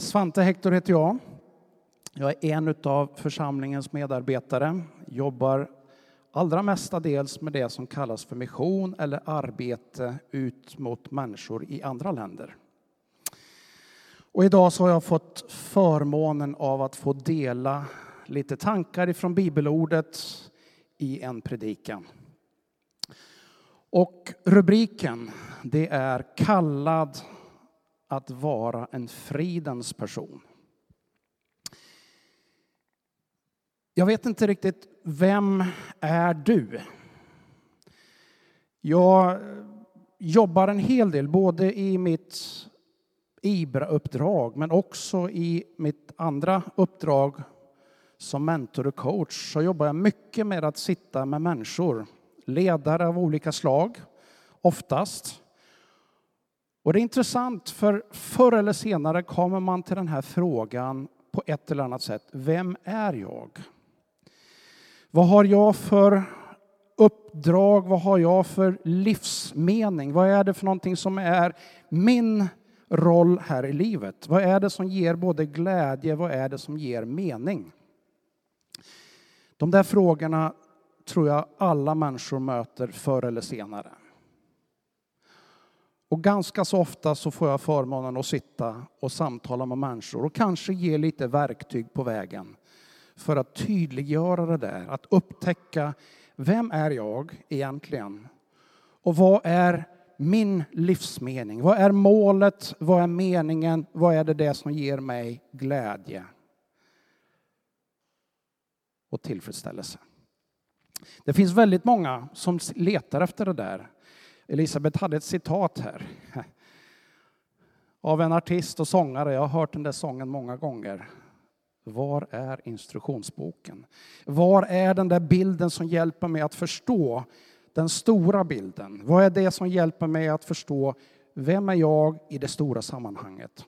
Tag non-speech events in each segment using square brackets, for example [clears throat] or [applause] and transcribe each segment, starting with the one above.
Svante Hector heter jag. Jag är en av församlingens medarbetare. Jobbar allra mestadels med det som kallas för mission eller arbete ut mot människor i andra länder. Och idag så har jag fått förmånen av att få dela lite tankar ifrån bibelordet i en predikan. Och rubriken det är Kallad att vara en fridens person. Jag vet inte riktigt, vem är du? Jag jobbar en hel del, både i mitt IBRA-uppdrag men också i mitt andra uppdrag som mentor och coach så jobbar jag mycket med att sitta med människor, ledare av olika slag, oftast. Och det är intressant, för förr eller senare kommer man till den här frågan på ett eller annat sätt. Vem är jag? Vad har jag för uppdrag? Vad har jag för livsmening? Vad är det för någonting som är min roll här i livet? Vad är det som ger både glädje? Vad är det som ger mening? De där frågorna tror jag alla människor möter förr eller senare. Och ganska så ofta så får jag förmånen att sitta och samtala med människor och kanske ge lite verktyg på vägen för att tydliggöra det där, att upptäcka vem är jag egentligen? Och vad är min livsmening? Vad är målet? Vad är meningen? Vad är det, det som ger mig glädje och tillfredsställelse? Det finns väldigt många som letar efter det där. Elisabeth hade ett citat här av en artist och sångare. Jag har hört den där sången många gånger. Var är instruktionsboken? Var är den där bilden som hjälper mig att förstå den stora bilden? Vad är det som hjälper mig att förstå vem är jag i det stora sammanhanget?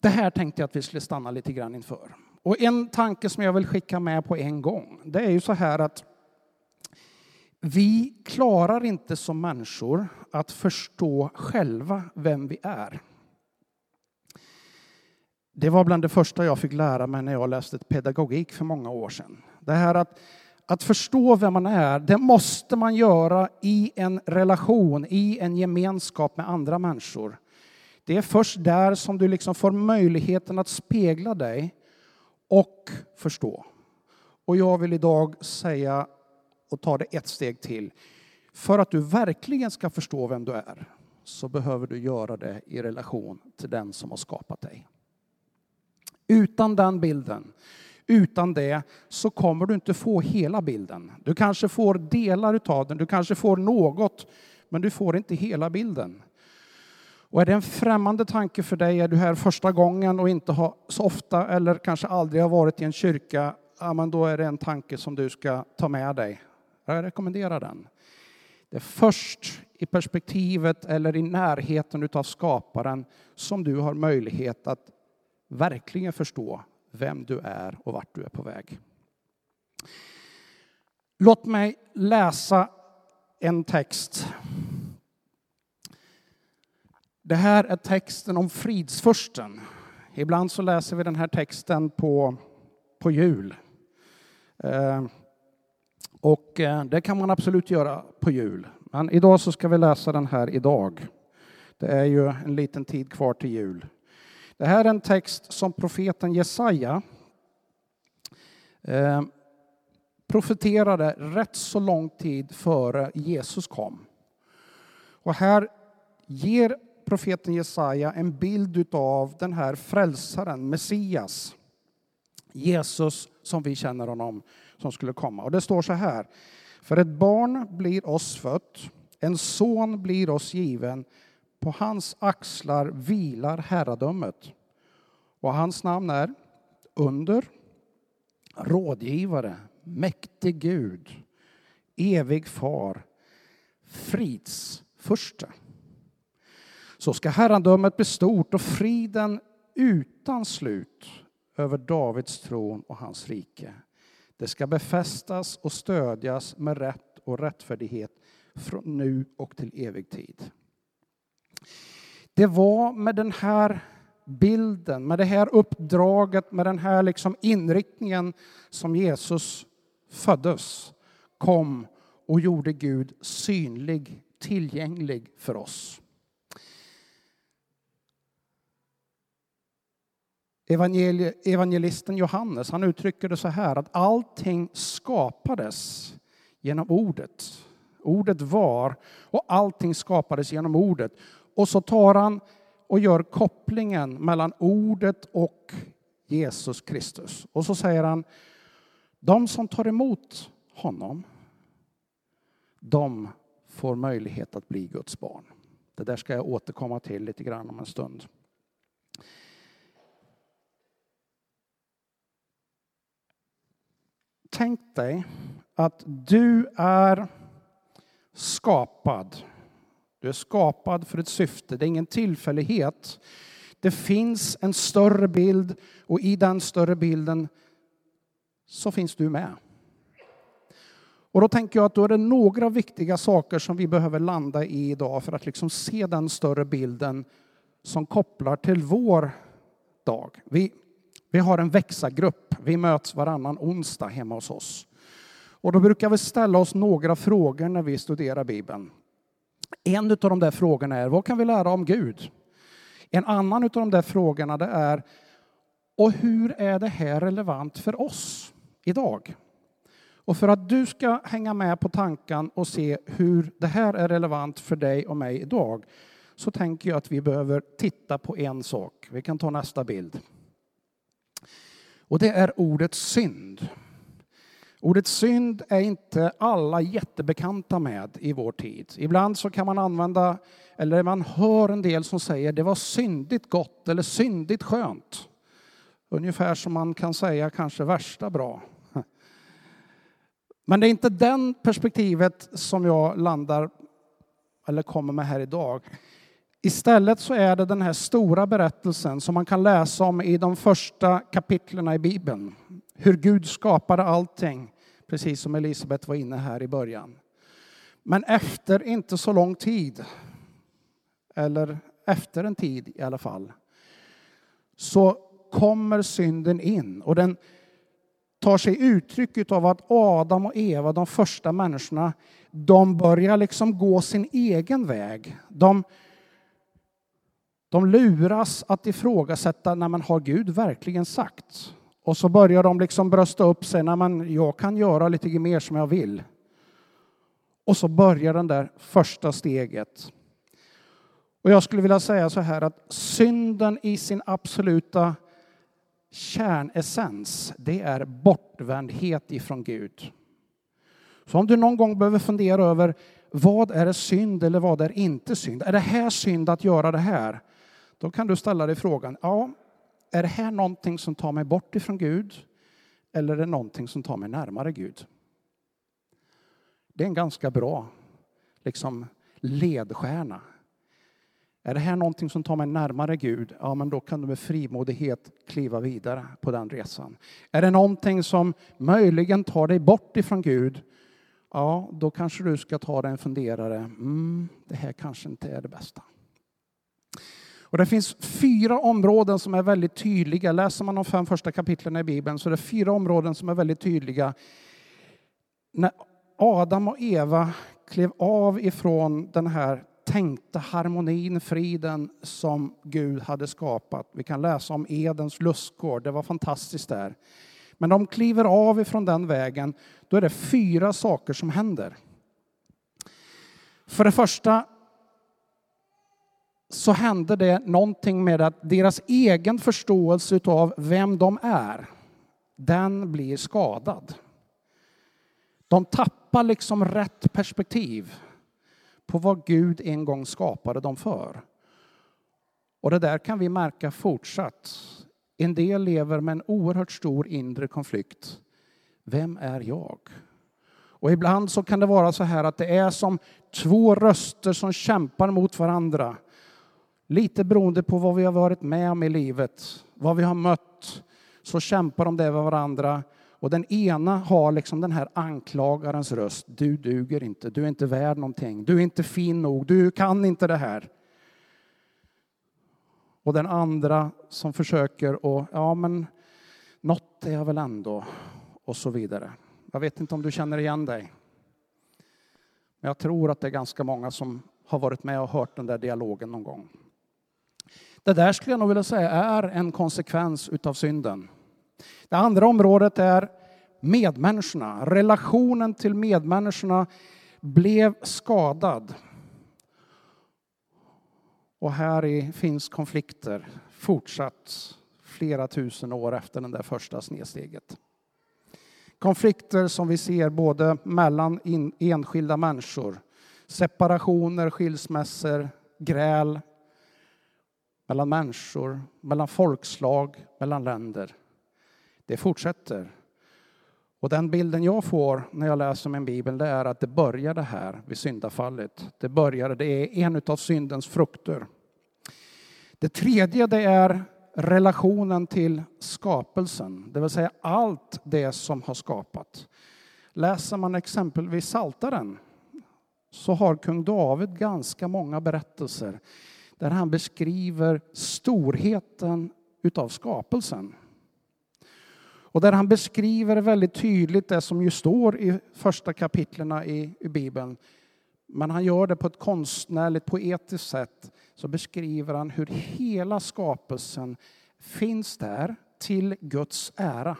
Det här tänkte jag att vi skulle stanna lite grann inför. Och en tanke som jag vill skicka med på en gång, det är ju så här att vi klarar inte som människor att förstå själva vem vi är. Det var bland det första jag fick lära mig när jag läste pedagogik för många år sedan. Det här att, att förstå vem man är, det måste man göra i en relation, i en gemenskap med andra människor. Det är först där som du liksom får möjligheten att spegla dig och förstå. Och jag vill idag säga och ta det ett steg till. För att du verkligen ska förstå vem du är så behöver du göra det i relation till den som har skapat dig. Utan den bilden, utan det, så kommer du inte få hela bilden. Du kanske får delar av den, du kanske får något, men du får inte hela bilden. Och är det en främmande tanke för dig, är du här första gången och inte har så ofta eller kanske aldrig har varit i en kyrka, ja, men då är det en tanke som du ska ta med dig. Jag rekommenderar den. Det är först i perspektivet eller i närheten av skaparen som du har möjlighet att verkligen förstå vem du är och vart du är på väg. Låt mig läsa en text. Det här är texten om fridsfursten. Ibland så läser vi den här texten på, på jul. Eh, och eh, det kan man absolut göra på jul. Men idag så ska vi läsa den här idag. Det är ju en liten tid kvar till jul. Det här är en text som profeten Jesaja eh, profeterade rätt så lång tid före Jesus kom. Och här ger profeten Jesaja en bild av den här frälsaren, Messias, Jesus som vi känner honom, som skulle komma. Och det står så här. För ett barn blir oss fött, en son blir oss given, på hans axlar vilar herradömet. Och hans namn är Under, Rådgivare, Mäktig Gud, Evig Far, Fridsförste. Så ska herradömet bli stort och friden utan slut över Davids tron och hans rike. Det ska befästas och stödjas med rätt och rättfärdighet från nu och till evig tid. det var med den här bilden, med det här uppdraget, med den här liksom inriktningen som Jesus föddes, kom och gjorde Gud synlig, tillgänglig för oss. Evangelisten Johannes han uttrycker det så här att allting skapades genom ordet. Ordet var och allting skapades genom ordet. Och så tar han och gör kopplingen mellan ordet och Jesus Kristus. Och så säger han, de som tar emot honom, de får möjlighet att bli Guds barn. Det där ska jag återkomma till lite grann om en stund. Tänk dig att du är skapad. Du är skapad för ett syfte, det är ingen tillfällighet. Det finns en större bild och i den större bilden så finns du med. Och då tänker jag att då är det några viktiga saker som vi behöver landa i idag för att liksom se den större bilden som kopplar till vår dag. Vi, vi har en växa-grupp. Vi möts varannan onsdag hemma hos oss. Och då brukar vi ställa oss några frågor när vi studerar Bibeln. En av de där frågorna är, vad kan vi lära om Gud? En annan av de där frågorna det är, och hur är det här relevant för oss idag? Och för att du ska hänga med på tanken och se hur det här är relevant för dig och mig idag så tänker jag att vi behöver titta på en sak. Vi kan ta nästa bild. Och det är ordet synd. Ordet synd är inte alla jättebekanta med i vår tid. Ibland så kan man använda, eller man hör en del som säger det var syndigt gott eller syndigt skönt. Ungefär som man kan säga kanske värsta bra. Men det är inte den perspektivet som jag landar eller kommer med här idag. Istället så är det den här stora berättelsen som man kan läsa om i de första kapitlerna i Bibeln. Hur Gud skapade allting, precis som Elisabet var inne här i början. Men efter inte så lång tid, eller efter en tid i alla fall, så kommer synden in. Och den tar sig uttryck av att Adam och Eva, de första människorna, de börjar liksom gå sin egen väg. De, de luras att ifrågasätta, när man har Gud verkligen sagt? Och så börjar de liksom brösta upp sig, när man, jag kan göra lite mer som jag vill. Och så börjar den där första steget. Och jag skulle vilja säga så här att synden i sin absoluta kärnessens, det är bortvändhet ifrån Gud. Så om du någon gång behöver fundera över vad är det synd eller vad är inte synd? Är det här synd att göra det här? Då kan du ställa dig frågan, ja, är det här någonting som tar mig bort ifrån Gud? Eller är det någonting som tar mig närmare Gud? Det är en ganska bra liksom, ledstjärna. Är det här någonting som tar mig närmare Gud? Ja, men då kan du med frimodighet kliva vidare på den resan. Är det någonting som möjligen tar dig bort ifrån Gud? Ja, då kanske du ska ta dig en funderare. Mm, det här kanske inte är det bästa. Och det finns fyra områden som är väldigt tydliga. Läser man de fem första kapitlen i Bibeln så är det fyra områden som är väldigt tydliga. När Adam och Eva klev av ifrån den här tänkta harmonin, friden som Gud hade skapat. Vi kan läsa om Edens lustgård, det var fantastiskt där. Men de kliver av ifrån den vägen, då är det fyra saker som händer. För det första så hände det någonting med att deras egen förståelse av vem de är, den blir skadad. De tappar liksom rätt perspektiv på vad Gud en gång skapade dem för. Och det där kan vi märka fortsatt. En del lever med en oerhört stor inre konflikt. Vem är jag? Och ibland så kan det vara så här att det är som två röster som kämpar mot varandra. Lite beroende på vad vi har varit med om i livet, vad vi har mött, så kämpar de det med varandra. Och den ena har liksom den här anklagarens röst. Du duger inte, du är inte värd någonting, du är inte fin nog, du kan inte det här. Och den andra som försöker och ja men något är jag väl ändå och så vidare. Jag vet inte om du känner igen dig. Men jag tror att det är ganska många som har varit med och hört den där dialogen någon gång. Det där skulle jag nog vilja säga är en konsekvens utav synden. Det andra området är medmänniskorna. Relationen till medmänniskorna blev skadad. Och här i finns konflikter fortsatt flera tusen år efter det där första snedsteget. Konflikter som vi ser både mellan enskilda människor, separationer, skilsmässor, gräl, mellan människor, mellan folkslag, mellan länder. Det fortsätter. Och den bilden jag får när jag läser min bibel det är att det började här vid syndafallet. Det började, det är en av syndens frukter. Det tredje det är relationen till skapelsen, det vill säga allt det som har skapat. Läser man exempelvis Saltaren så har kung David ganska många berättelser där han beskriver storheten utav skapelsen. Och där han beskriver väldigt tydligt det som ju står i första kapitlerna i, i Bibeln. Men han gör det på ett konstnärligt, poetiskt sätt. Så beskriver han hur hela skapelsen finns där till Guds ära.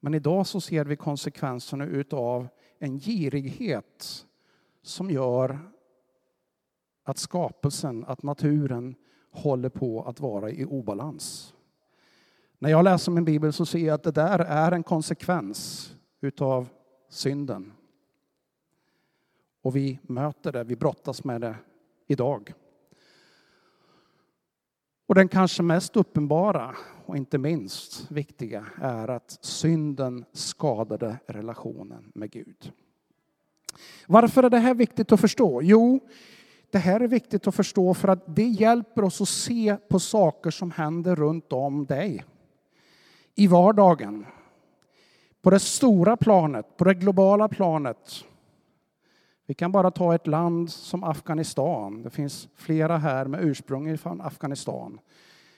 Men idag så ser vi konsekvenserna utav en girighet som gör att skapelsen, att naturen håller på att vara i obalans. När jag läser min bibel så ser jag att det där är en konsekvens utav synden. Och vi möter det, vi brottas med det idag. Och den kanske mest uppenbara och inte minst viktiga är att synden skadade relationen med Gud. Varför är det här viktigt att förstå? Jo, det här är viktigt att förstå för att det hjälper oss att se på saker som händer runt om dig. I vardagen. På det stora planet, på det globala planet. Vi kan bara ta ett land som Afghanistan. Det finns flera här med ursprung från Afghanistan.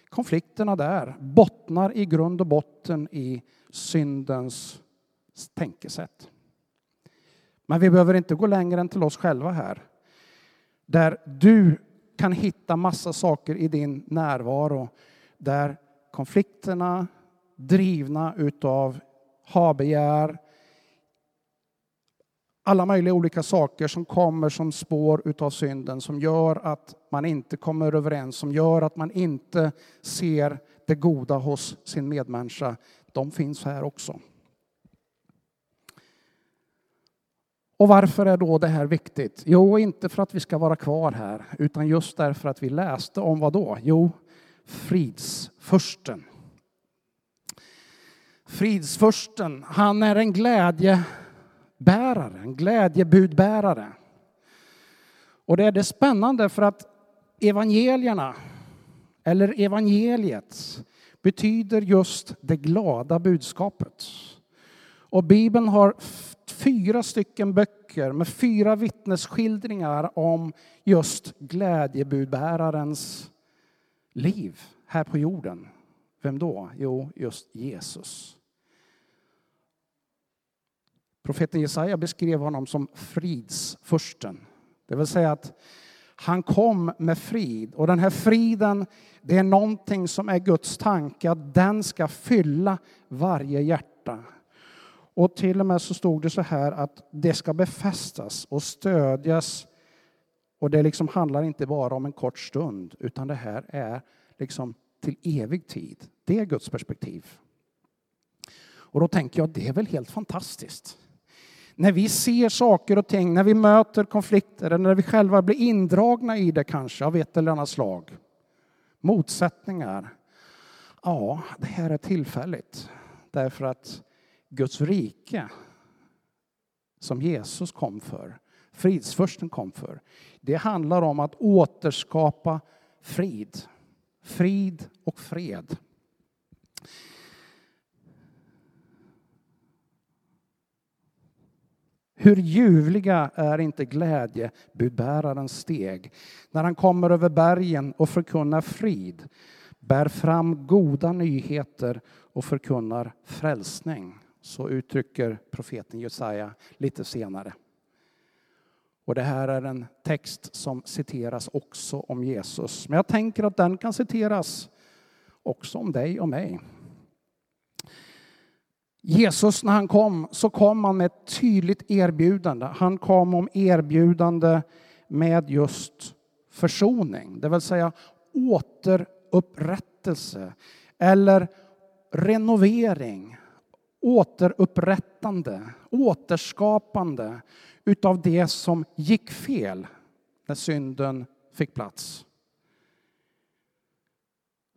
Konflikterna där bottnar i grund och botten i syndens tänkesätt. Men vi behöver inte gå längre än till oss själva här. Där du kan hitta massa saker i din närvaro där konflikterna drivna utav habegär, alla möjliga olika saker som kommer som spår utav synden som gör att man inte kommer överens, som gör att man inte ser det goda hos sin medmänniska. De finns här också. Och varför är då det här viktigt? Jo, inte för att vi ska vara kvar här, utan just därför att vi läste om vad då? Jo, fridsförsten. Fridsförsten, han är en glädjebärare, en glädjebudbärare. Och det är det spännande för att evangelierna, eller evangeliet, betyder just det glada budskapet. Och Bibeln har fyra stycken böcker med fyra vittnesskildringar om just glädjebudbärarens liv här på jorden. Vem då? Jo, just Jesus. Profeten Jesaja beskrev honom som fridsfursten. Det vill säga att han kom med frid. Och den här friden, det är någonting som är Guds tanke att den ska fylla varje hjärta. Och till och med så stod det så här att det ska befästas och stödjas. Och det liksom handlar inte bara om en kort stund, utan det här är liksom till evig tid. Det är Guds perspektiv. Och då tänker jag, det är väl helt fantastiskt. När vi ser saker och ting, när vi möter konflikter, eller när vi själva blir indragna i det kanske av ett eller annat slag. Motsättningar. Ja, det här är tillfälligt. Därför att Guds rike som Jesus kom för, fridsförsten kom för, det handlar om att återskapa frid. Frid och fred. Hur ljuvliga är inte glädjebudbärarens steg när han kommer över bergen och förkunnar frid, bär fram goda nyheter och förkunnar frälsning. Så uttrycker profeten Jesaja lite senare. Och det här är en text som citeras också om Jesus. Men jag tänker att den kan citeras också om dig och mig. Jesus när han kom så kom han med ett tydligt erbjudande. Han kom om erbjudande med just försoning, det vill säga återupprättelse eller renovering, återupprättande, återskapande utav det som gick fel när synden fick plats.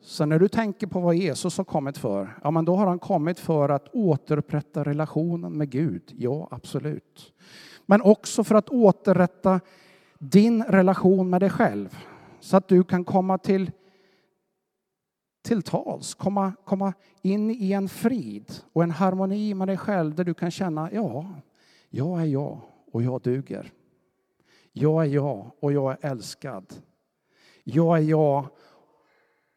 Så när du tänker på vad Jesus har kommit för, ja men då har han kommit för att återupprätta relationen med Gud. Ja, absolut. Men också för att återrätta din relation med dig själv. Så att du kan komma till, till tals, komma, komma in i en frid och en harmoni med dig själv där du kan känna, ja, jag är jag och jag duger. Jag är jag och jag är älskad. Jag är jag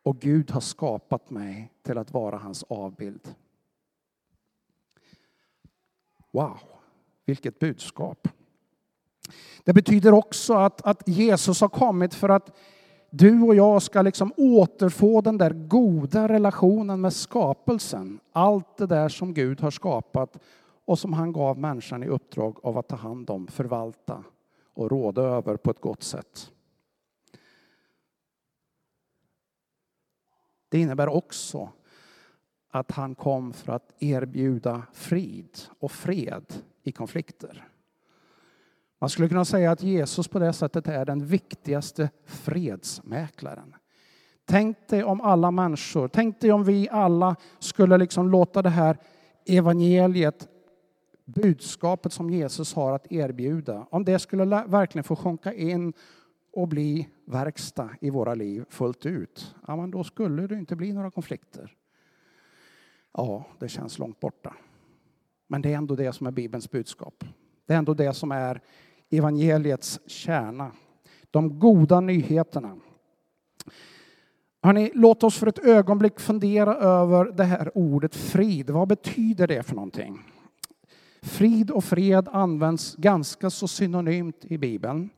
och Gud har skapat mig till att vara hans avbild. Wow, vilket budskap. Det betyder också att, att Jesus har kommit för att du och jag ska liksom återfå den där goda relationen med skapelsen. Allt det där som Gud har skapat och som han gav människan i uppdrag av att ta hand om, förvalta och råda över på ett gott sätt. Det innebär också att han kom för att erbjuda frid och fred i konflikter. Man skulle kunna säga att Jesus på det sättet är den viktigaste fredsmäklaren. Tänk dig om alla människor, tänk dig om vi alla skulle liksom låta det här evangeliet, budskapet som Jesus har att erbjuda, om det skulle verkligen få sjunka in och bli verkstad i våra liv fullt ut, ja, men då skulle det inte bli några konflikter. Ja, det känns långt borta. Men det är ändå det som är Bibelns budskap. Det är ändå det som är evangeliets kärna. De goda nyheterna. Hörrni, låt oss för ett ögonblick fundera över det här ordet frid. Vad betyder det för någonting? Frid och fred används ganska så synonymt i Bibeln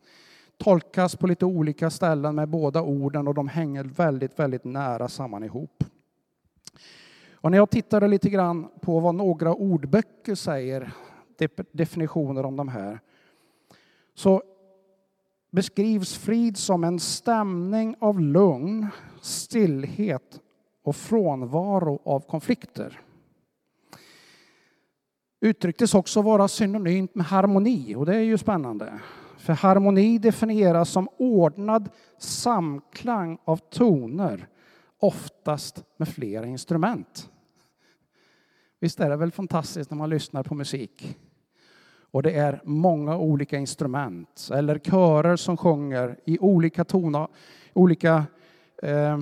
tolkas på lite olika ställen med båda orden och de hänger väldigt, väldigt nära samman ihop. Och när jag tittade lite grann på vad några ordböcker säger, definitioner om de här, så beskrivs frid som en stämning av lugn, stillhet och frånvaro av konflikter. Uttrycktes också vara synonymt med harmoni och det är ju spännande. För harmoni definieras som ordnad samklang av toner, oftast med flera instrument. Visst är det väl fantastiskt när man lyssnar på musik? Och det är många olika instrument, eller körer som sjunger i olika toner, olika, eh,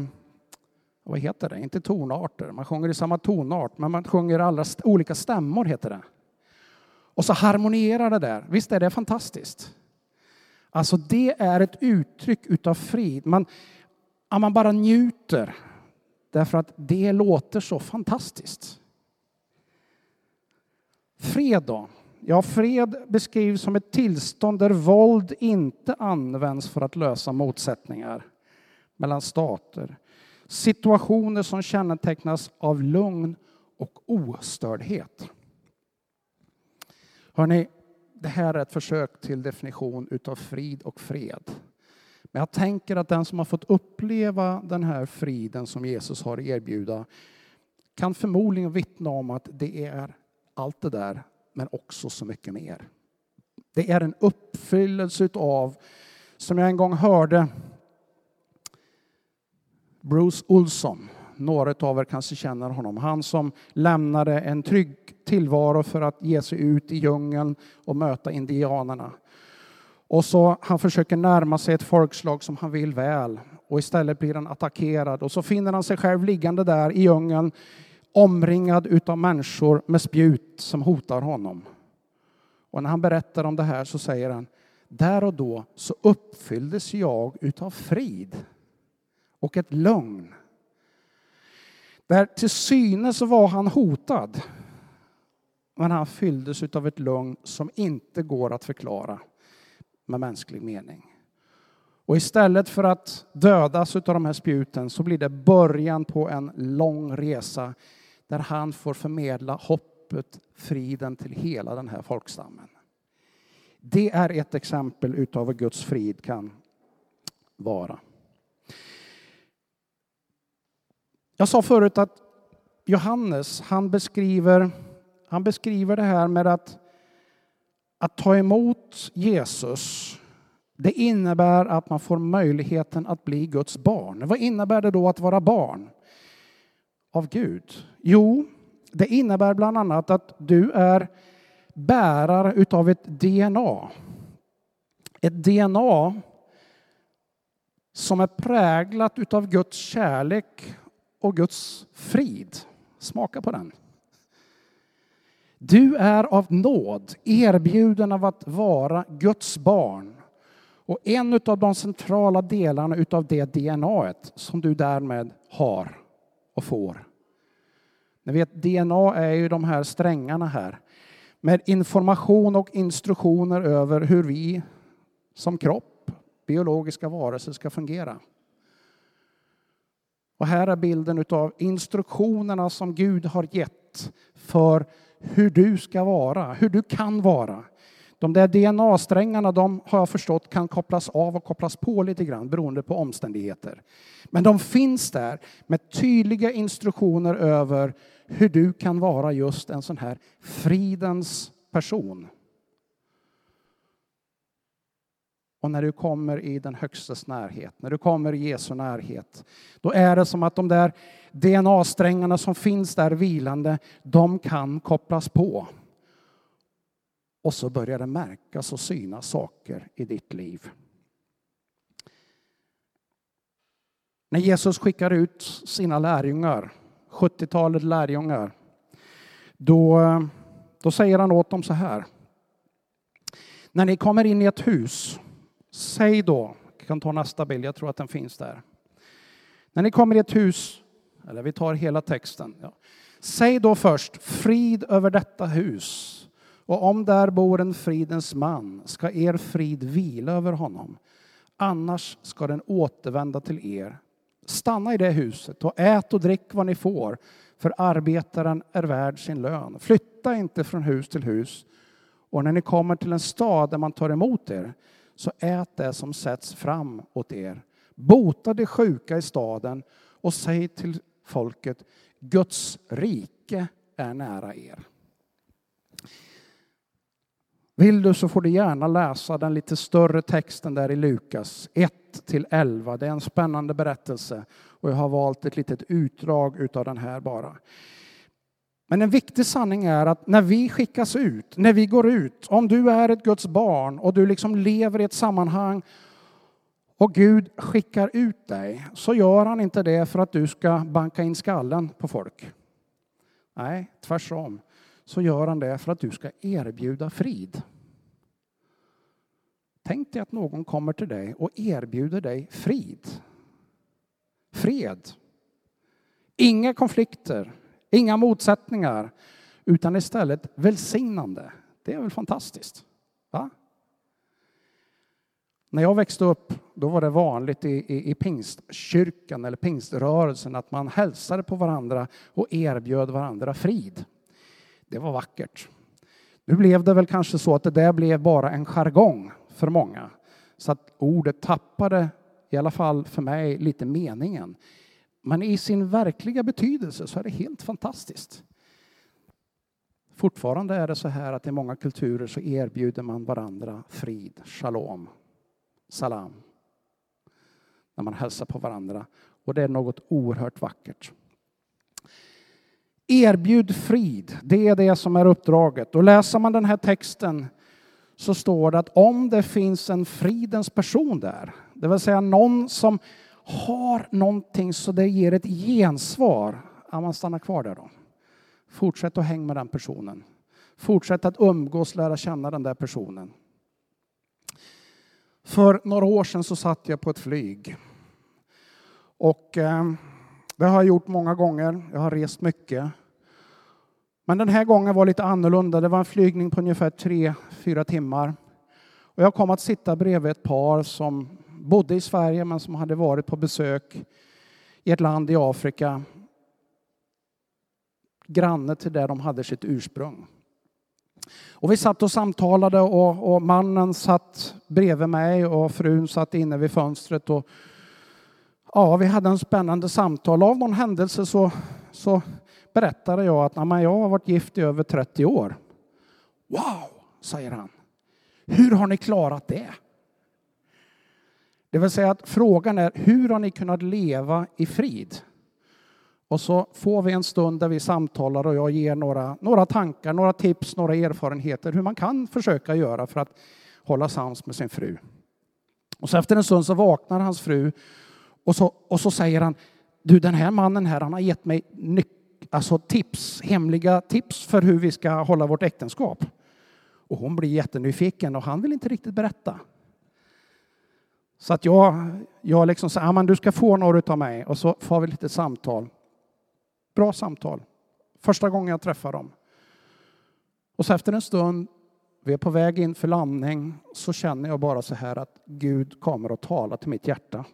vad heter det, inte tonarter, man sjunger i samma tonart, men man sjunger alla olika stämmor heter det. Och så harmonierar det där, visst är det fantastiskt? Alltså det är ett uttryck utav frid. Man, man bara njuter därför att det låter så fantastiskt. Fred då? Ja, fred beskrivs som ett tillstånd där våld inte används för att lösa motsättningar mellan stater. Situationer som kännetecknas av lugn och ostördhet. Hörrni, det här är ett försök till definition utav frid och fred. Men jag tänker att den som har fått uppleva den här friden som Jesus har att erbjuda kan förmodligen vittna om att det är allt det där, men också så mycket mer. Det är en uppfyllelse av, som jag en gång hörde Bruce Olson, några av er kanske känner honom, han som lämnade en trygg tillvaro för att ge sig ut i djungeln och möta indianerna. Och så han försöker närma sig ett folkslag som han vill väl och istället blir han attackerad och så finner han sig själv liggande där i djungeln omringad utav människor med spjut som hotar honom. Och när han berättar om det här så säger han, där och då så uppfylldes jag utav frid och ett lugn. Där till synes var han hotad. Men han fylldes utav ett lugn som inte går att förklara med mänsklig mening. Och istället för att dödas av de här spjuten så blir det början på en lång resa där han får förmedla hoppet, friden till hela den här folkstammen. Det är ett exempel utav vad Guds frid kan vara. Jag sa förut att Johannes, han beskriver, han beskriver det här med att, att ta emot Jesus det innebär att man får möjligheten att bli Guds barn. Vad innebär det då att vara barn av Gud? Jo, det innebär bland annat att du är bärare utav ett DNA. Ett DNA som är präglat utav Guds kärlek och Guds frid. Smaka på den. Du är av nåd erbjuden av att vara Guds barn och en av de centrala delarna utav det DNA som du därmed har och får. Ni vet, DNA är ju de här strängarna här med information och instruktioner över hur vi som kropp, biologiska varelser, ska fungera. Och här är bilden av instruktionerna som Gud har gett för hur du ska vara, hur du kan vara. De där DNA-strängarna de har jag förstått kan kopplas av och kopplas på lite grann beroende på omständigheter. Men de finns där med tydliga instruktioner över hur du kan vara just en sån här fridens person. Och när du kommer i den högstes närhet, när du kommer i Jesu närhet, då är det som att de där DNA-strängarna som finns där vilande, de kan kopplas på. Och så börjar det märkas och synas saker i ditt liv. När Jesus skickar ut sina lärjungar, 70-talet lärjungar, då, då säger han åt dem så här. När ni kommer in i ett hus, säg då, jag kan ta nästa bild, jag tror att den finns där. När ni kommer i ett hus, eller vi tar hela texten. Ja. Säg då först frid över detta hus och om där bor en fridens man ska er frid vila över honom. Annars ska den återvända till er. Stanna i det huset och ät och drick vad ni får, för arbetaren är värd sin lön. Flytta inte från hus till hus. Och när ni kommer till en stad där man tar emot er, så ät det som sätts fram åt er. Bota de sjuka i staden och säg till folket, Guds rike är nära er. Vill du så får du gärna läsa den lite större texten där i Lukas 1 till 11. Det är en spännande berättelse och jag har valt ett litet utdrag utav den här bara. Men en viktig sanning är att när vi skickas ut, när vi går ut, om du är ett Guds barn och du liksom lever i ett sammanhang och Gud skickar ut dig så gör han inte det för att du ska banka in skallen på folk. Nej, tvärtom så gör han det för att du ska erbjuda frid. Tänk dig att någon kommer till dig och erbjuder dig frid. Fred. Inga konflikter, inga motsättningar, utan istället välsignande. Det är väl fantastiskt? Va? När jag växte upp då var det vanligt i, i, i pingstkyrkan eller pingströrelsen att man hälsade på varandra och erbjöd varandra frid. Det var vackert. Nu blev det väl kanske så att det där blev bara en jargong för många. Så att ordet tappade, i alla fall för mig, lite meningen. Men i sin verkliga betydelse så är det helt fantastiskt. Fortfarande är det så här att i många kulturer så erbjuder man varandra frid, shalom, salam. När man hälsar på varandra. Och det är något oerhört vackert. Erbjud frid, det är det som är uppdraget. Och läser man den här texten så står det att om det finns en fridens person där, det vill säga någon som har någonting så det ger ett gensvar, ja, man stannar kvar där då. Fortsätt att hänga med den personen. Fortsätt att umgås, lära känna den där personen. För några år sedan så satt jag på ett flyg. Och eh, det har jag gjort många gånger. Jag har rest mycket. Men den här gången var lite annorlunda. Det var en flygning på ungefär tre, fyra timmar. Och jag kom att sitta bredvid ett par som bodde i Sverige men som hade varit på besök i ett land i Afrika. Granne till där de hade sitt ursprung. Och vi satt och samtalade och, och, mannen satt bredvid mig och frun satt inne vid fönstret. Och, ja, vi hade en spännande samtal. Av någon händelse så, så berättade jag att jag har varit gift i över 30 år. Wow, säger han. Hur har ni klarat det? Det vill säga att frågan är hur har ni kunnat leva i frid? Och så får vi en stund där vi samtalar och jag ger några, några tankar, några tips, några erfarenheter hur man kan försöka göra för att hålla sams med sin fru. Och så efter en stund så vaknar hans fru och så, och så säger han, du den här mannen här, han har gett mig alltså tips, hemliga tips för hur vi ska hålla vårt äktenskap. Och hon blir jättenyfiken och han vill inte riktigt berätta. Så att jag, jag liksom säger, men du ska få några av mig och så får vi lite samtal. Bra samtal. Första gången jag träffar dem. Och så efter en stund, vi är på väg in för landning, så känner jag bara så här att Gud kommer att tala till mitt hjärta.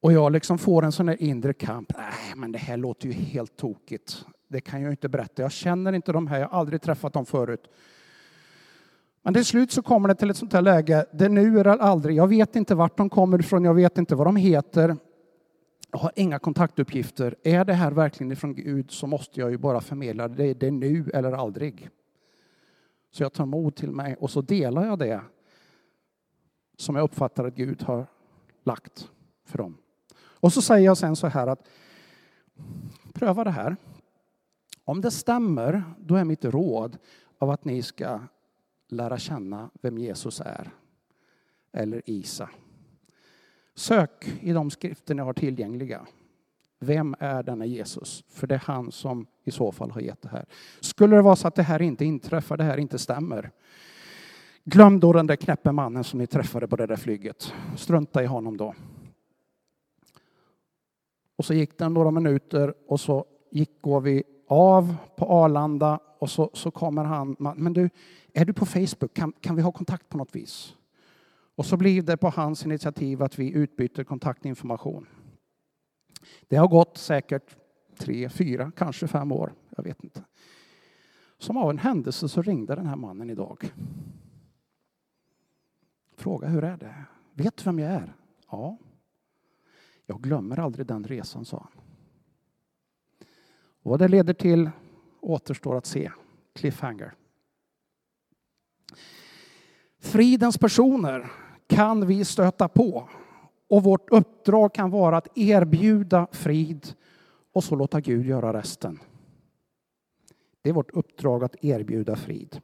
Och jag liksom får en sån här inre kamp. Nej, men det här låter ju helt tokigt. Det kan jag inte berätta. Jag känner inte de här, jag har aldrig träffat dem förut. Men till slut så kommer det till ett sånt här läge, det nu eller aldrig. Jag vet inte vart de kommer ifrån, jag vet inte vad de heter. Jag har inga kontaktuppgifter. Är det här verkligen ifrån Gud så måste jag ju bara förmedla det. Det är nu eller aldrig. Så jag tar mod till mig och så delar jag det som jag uppfattar att Gud har lagt för dem. Och så säger jag sen så här att pröva det här. Om det stämmer, då är mitt råd av att ni ska lära känna vem Jesus är. Eller Isa. Sök i de skrifter ni har tillgängliga. Vem är denna Jesus? För det är han som i så fall har gett det här. Skulle det vara så att det här inte inträffar, det här inte stämmer. Glöm då den där knäppe mannen som ni träffade på det där flyget. Strunta i honom då. Och så gick det några minuter och så gick, går vi av på Arlanda och så, så kommer han. Men du, är du på Facebook? Kan, kan vi ha kontakt på något vis? Och så blir det på hans initiativ att vi utbyter kontaktinformation. Det har gått säkert tre, fyra, kanske fem år. Jag vet inte. Som av en händelse så ringde den här mannen idag. Fråga hur är det? Vet du vem jag är? Ja. Jag glömmer aldrig den resan, sa han. vad det leder till återstår att se. Cliffhanger. Fridens personer kan vi stöta på och vårt uppdrag kan vara att erbjuda frid och så låta Gud göra resten. Det är vårt uppdrag att erbjuda frid.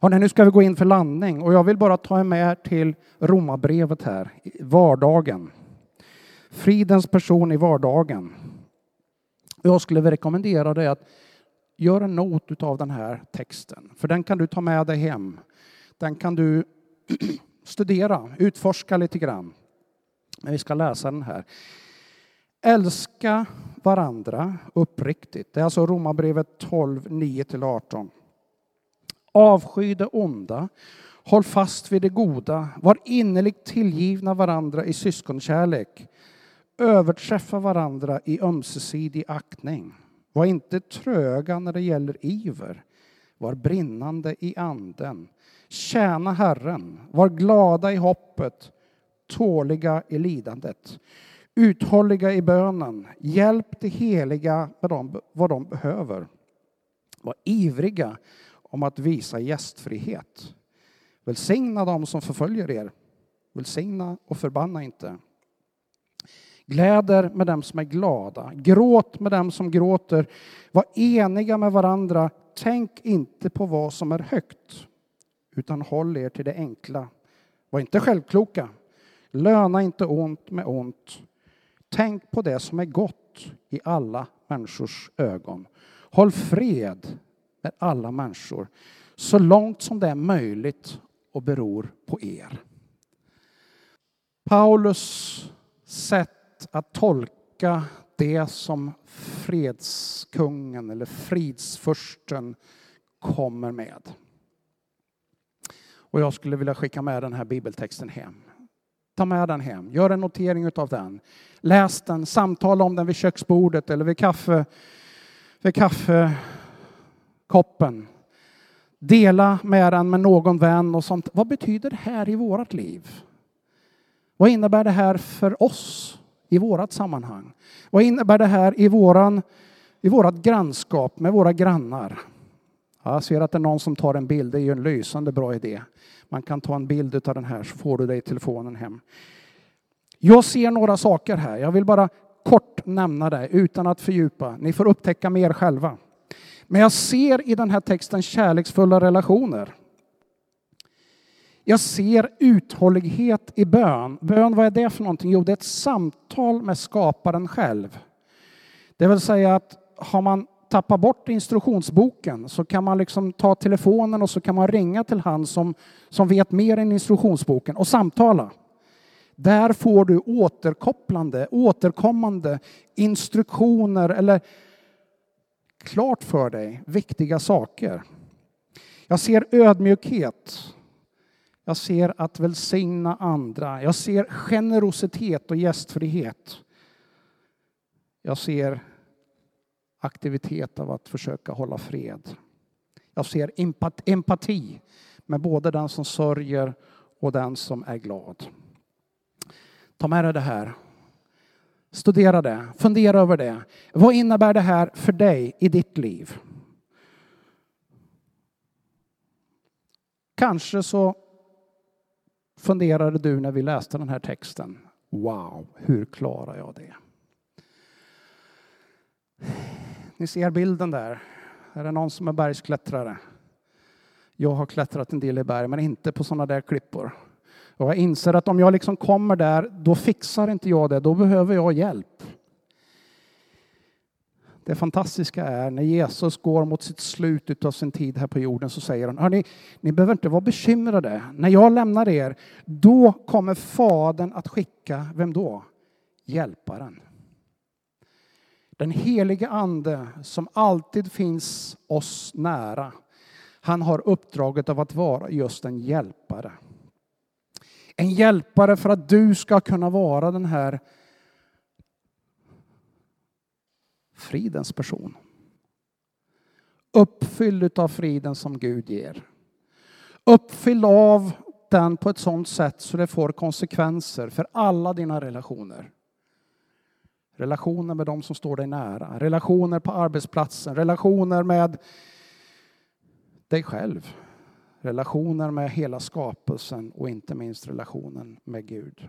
Hörrni, nu ska vi gå in för landning och jag vill bara ta er med till Romarbrevet här, vardagen. Fridens person i vardagen. Jag skulle rekommendera dig att göra en not av den här texten, för den kan du ta med dig hem. Den kan du [clears throat] studera, utforska lite grann. Men vi ska läsa den här. Älska varandra uppriktigt. Det är alltså Romarbrevet 12, 9-18. Avsky det onda. Håll fast vid det goda. Var innerligt tillgivna varandra i syskonkärlek överträffa varandra i ömsesidig aktning. Var inte tröga när det gäller iver. Var brinnande i anden. Tjäna Herren. Var glada i hoppet. Tåliga i lidandet. Uthålliga i bönen. Hjälp de heliga med dem, vad de behöver. Var ivriga om att visa gästfrihet. Välsigna dem som förföljer er. Välsigna och förbanna inte. Gläder med dem som är glada. Gråt med dem som gråter. Var eniga med varandra. Tänk inte på vad som är högt, utan håll er till det enkla. Var inte självkloka. Löna inte ont med ont. Tänk på det som är gott i alla människors ögon. Håll fred med alla människor så långt som det är möjligt och beror på er. Paulus sätt att tolka det som fredskungen eller fridsfursten kommer med. Och jag skulle vilja skicka med den här bibeltexten hem. Ta med den hem, gör en notering av den. Läs den, samtala om den vid köksbordet eller vid, kaffe, vid kaffekoppen. Dela med den med någon vän och sånt. Vad betyder det här i vårt liv? Vad innebär det här för oss i vårt sammanhang? Vad innebär det här i, våran, i vårat grannskap med våra grannar? Jag ser att det är någon som tar en bild. Det är ju en lysande bra idé. Man kan ta en bild av den här så får du dig telefonen hem. Jag ser några saker här. Jag vill bara kort nämna det utan att fördjupa. Ni får upptäcka mer själva. Men jag ser i den här texten kärleksfulla relationer. Jag ser uthållighet i bön. Bön, vad är det för någonting? Jo, det är ett samtal med skaparen själv. Det vill säga att har man tappat bort instruktionsboken så kan man liksom ta telefonen och så kan man ringa till han som, som vet mer än instruktionsboken och samtala. Där får du återkopplande, återkommande instruktioner eller klart för dig viktiga saker. Jag ser ödmjukhet. Jag ser att välsigna andra. Jag ser generositet och gästfrihet. Jag ser aktivitet av att försöka hålla fred. Jag ser empati med både den som sörjer och den som är glad. Ta med dig det här. Studera det, fundera över det. Vad innebär det här för dig i ditt liv? Kanske så funderade du när vi läste den här texten. Wow, hur klarar jag det? Ni ser bilden där. Är det någon som är bergsklättrare? Jag har klättrat en del i berg, men inte på sådana där klippor. Och jag inser att om jag liksom kommer där, då fixar inte jag det. Då behöver jag hjälp. Det fantastiska är när Jesus går mot sitt slut av sin tid här på jorden så säger han, hörni, ni behöver inte vara bekymrade. När jag lämnar er, då kommer Fadern att skicka, vem då? Hjälparen. Den helige ande som alltid finns oss nära. Han har uppdraget av att vara just en hjälpare. En hjälpare för att du ska kunna vara den här fridens person. Uppfylld av friden som Gud ger. Uppfylld av den på ett sådant sätt så det får konsekvenser för alla dina relationer. Relationer med de som står dig nära, relationer på arbetsplatsen, relationer med dig själv. Relationer med hela skapelsen och inte minst relationen med Gud.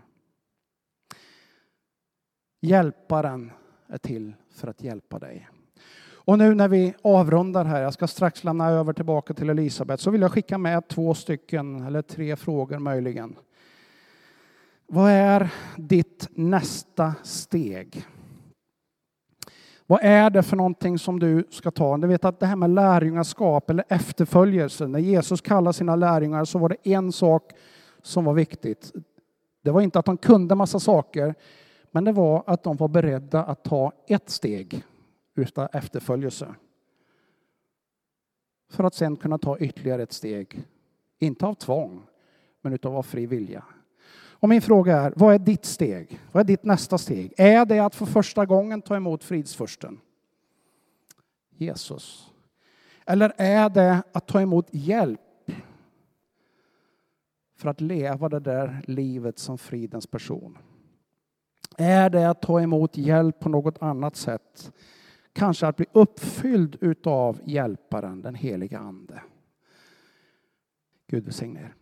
Hjälparen är till för att hjälpa dig. Och nu när vi avrundar här, jag ska strax lämna över tillbaka till Elisabet, så vill jag skicka med två stycken, eller tre frågor möjligen. Vad är ditt nästa steg? Vad är det för någonting som du ska ta? Du vet att det här med lärjungaskap eller efterföljelse, när Jesus kallade sina lärjungar så var det en sak som var viktigt. Det var inte att de kunde massa saker, men det var att de var beredda att ta ett steg utan efterföljelse. För att sen kunna ta ytterligare ett steg. Inte av tvång, men utav av fri vilja. Och min fråga är, vad är ditt steg? Vad är ditt nästa steg? Är det att för första gången ta emot fridsfursten? Jesus. Eller är det att ta emot hjälp för att leva det där livet som fridens person? Är det att ta emot hjälp på något annat sätt? Kanske att bli uppfylld utav hjälparen, den heliga Ande. Gud välsigne er.